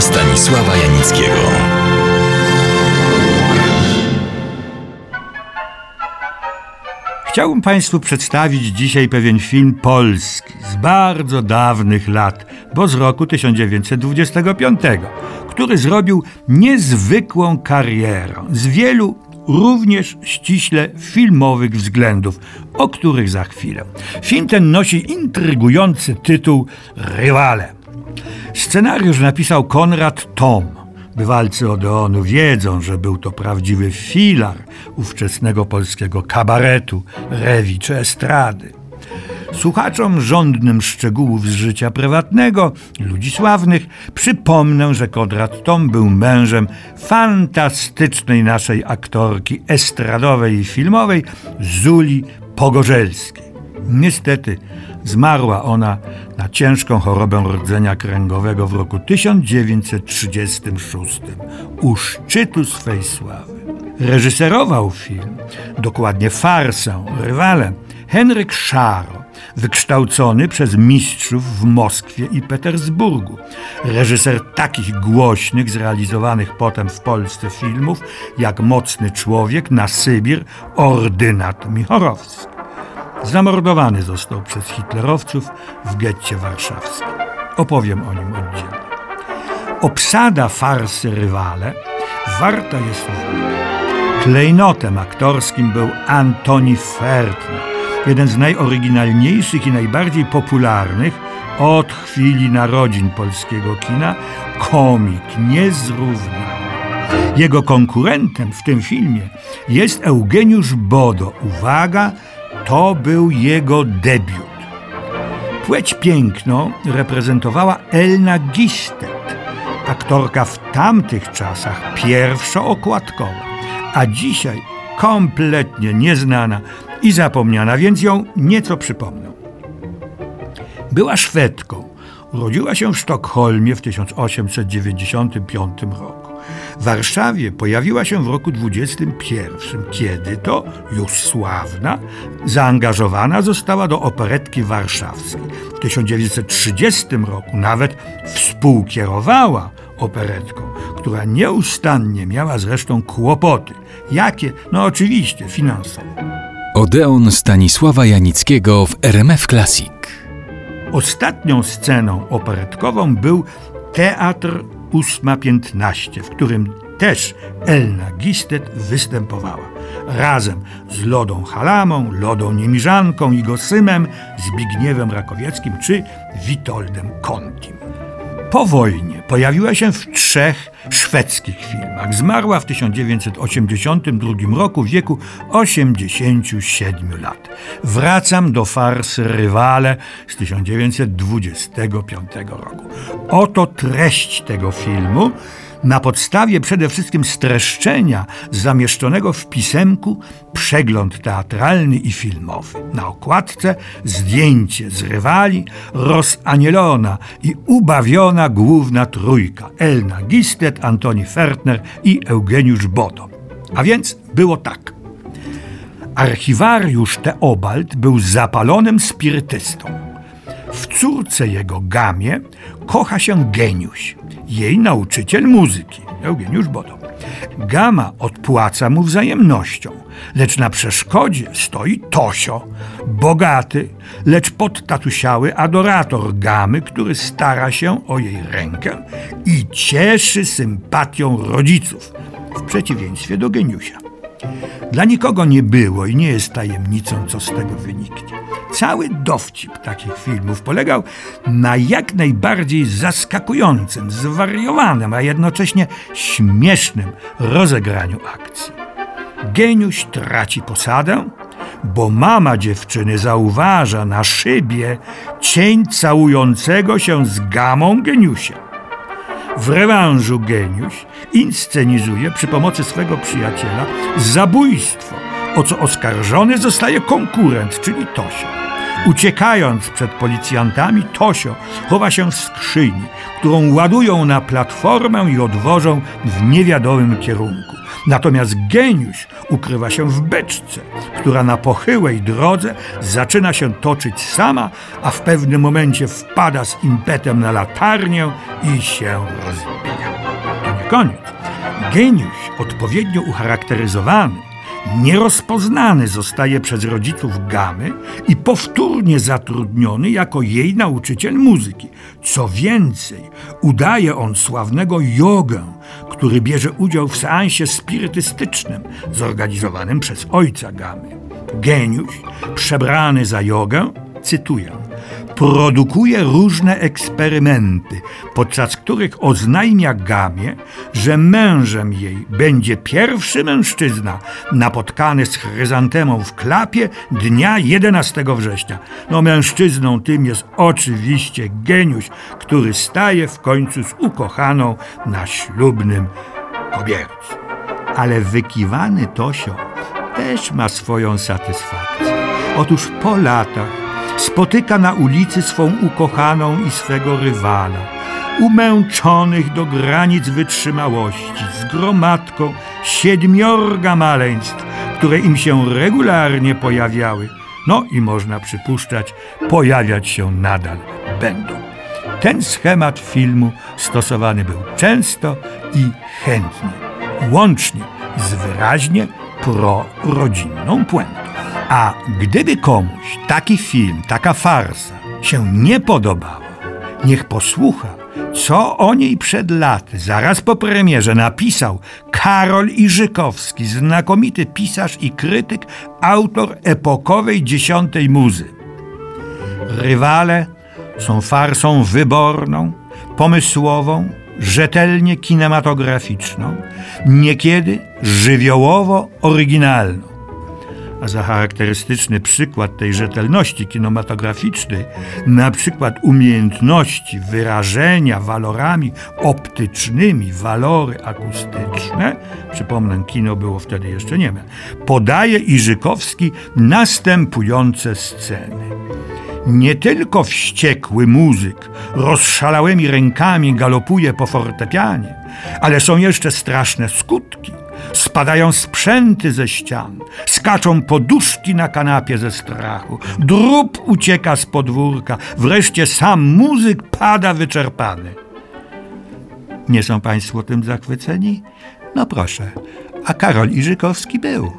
Stanisława Janickiego. Chciałbym Państwu przedstawić dzisiaj pewien film polski z bardzo dawnych lat, bo z roku 1925, który zrobił niezwykłą karierę z wielu również ściśle filmowych względów, o których za chwilę. Film ten nosi intrygujący tytuł Rywale. Scenariusz napisał Konrad Tom. Bywalcy Odeonu wiedzą, że był to prawdziwy filar ówczesnego polskiego kabaretu, rewi czy estrady. Słuchaczom żądnym szczegółów z życia prywatnego ludzi sławnych przypomnę, że Konrad Tom był mężem fantastycznej naszej aktorki estradowej i filmowej Zuli Pogorzelskiej. Niestety zmarła ona na ciężką chorobę rdzenia kręgowego w roku 1936 u szczytu swej sławy. Reżyserował film, dokładnie farsę, rywalem, Henryk Szaro, wykształcony przez mistrzów w Moskwie i Petersburgu. Reżyser takich głośnych, zrealizowanych potem w Polsce filmów jak Mocny Człowiek, Na Sybir, Ordynat Michorowski. Zamordowany został przez hitlerowców w getcie warszawskim. Opowiem o nim oddzielnie. Obsada farsy Rywale warta jest uwagi. Klejnotem aktorskim był Antoni Fertner, jeden z najoryginalniejszych i najbardziej popularnych od chwili narodzin polskiego kina, komik niezrównany. Jego konkurentem w tym filmie jest Eugeniusz Bodo. Uwaga, to był jego debiut. Płeć piękną reprezentowała Elna Gistet, aktorka w tamtych czasach pierwszookładkowa, a dzisiaj kompletnie nieznana i zapomniana, więc ją nieco przypomnę. Była Szwedką. Urodziła się w Sztokholmie w 1895 roku. W Warszawie pojawiła się w roku 21, kiedy to już sławna, zaangażowana została do operetki warszawskiej. W 1930 roku nawet współkierowała operetką, która nieustannie miała zresztą kłopoty. Jakie? No oczywiście finansowe. Odeon Stanisława Janickiego w RMF Classic. Ostatnią sceną operetkową był Teatr 8.15, w którym też Elna Gistet występowała. Razem z Lodą Halamą, Lodą Niemiżanką i Gosymem, Zbigniewem Rakowieckim czy Witoldem Kontim. Po wojnie pojawiła się w trzech szwedzkich filmach. Zmarła w 1982 roku w wieku 87 lat. Wracam do farsy Rywale z 1925 roku. Oto treść tego filmu na podstawie przede wszystkim streszczenia zamieszczonego w pisemku przegląd teatralny i filmowy. Na okładce zdjęcie z rywali rozanielona i ubawiona główna trójka Elna Gistet, Antoni Fertner i Eugeniusz Bodo. A więc było tak. Archiwariusz Teobald był zapalonym spirytystą. Córce jego gamie kocha się geniusz, jej nauczyciel muzyki, Eugeniusz Bodo. Gama odpłaca mu wzajemnością, lecz na przeszkodzie stoi Tosio, bogaty, lecz podtatusiały adorator Gamy, który stara się o jej rękę i cieszy sympatią rodziców, w przeciwieństwie do geniusia. Dla nikogo nie było i nie jest tajemnicą, co z tego wyniknie. Cały dowcip takich filmów polegał na jak najbardziej zaskakującym, zwariowanym, a jednocześnie śmiesznym rozegraniu akcji. Geniusz traci posadę, bo mama dziewczyny zauważa na szybie cień całującego się z gamą geniusia. W rewanżu geniusz inscenizuje przy pomocy swego przyjaciela zabójstwo, o co oskarżony zostaje konkurent, czyli Tosio. Uciekając przed policjantami, Tosio chowa się w skrzyni, którą ładują na platformę i odwożą w niewiadomym kierunku. Natomiast geniusz ukrywa się w beczce, która na pochyłej drodze zaczyna się toczyć sama, a w pewnym momencie wpada z impetem na latarnię i się rozbija. To nie koniec. Geniusz odpowiednio ucharakteryzowany nierozpoznany zostaje przez rodziców Gamy i powtórnie zatrudniony jako jej nauczyciel muzyki. Co więcej, udaje on sławnego jogę, który bierze udział w seansie spirytystycznym zorganizowanym przez ojca Gamy. Geniusz, przebrany za jogę, cytuję – produkuje różne eksperymenty, podczas których oznajmia Gamie, że mężem jej będzie pierwszy mężczyzna napotkany z chryzantemą w klapie dnia 11 września. No mężczyzną tym jest oczywiście geniusz, który staje w końcu z ukochaną na ślubnym kobiercu. Ale wykiwany Tosio też ma swoją satysfakcję. Otóż po latach spotyka na ulicy swą ukochaną i swego rywala, umęczonych do granic wytrzymałości, z gromadką siedmiorga maleństw, które im się regularnie pojawiały, no i można przypuszczać, pojawiać się nadal będą. Ten schemat filmu stosowany był często i chętnie, łącznie z wyraźnie prorodzinną puentą. A gdyby komuś taki film, taka farsa się nie podobała, niech posłucha, co o niej przed laty, zaraz po premierze, napisał Karol Iżykowski, znakomity pisarz i krytyk, autor epokowej dziesiątej muzy. Rywale są farsą wyborną, pomysłową, rzetelnie kinematograficzną, niekiedy żywiołowo oryginalną a za charakterystyczny przykład tej rzetelności kinematograficznej, na przykład umiejętności wyrażenia walorami optycznymi walory akustyczne, przypomnę, kino było wtedy jeszcze nieme, podaje Iżykowski następujące sceny. Nie tylko wściekły muzyk rozszalałymi rękami galopuje po fortepianie, ale są jeszcze straszne skutki – Spadają sprzęty ze ścian, skaczą poduszki na kanapie ze strachu, drób ucieka z podwórka, wreszcie sam muzyk pada wyczerpany. Nie są Państwo tym zachwyceni? No proszę, a Karol Iżykowski był.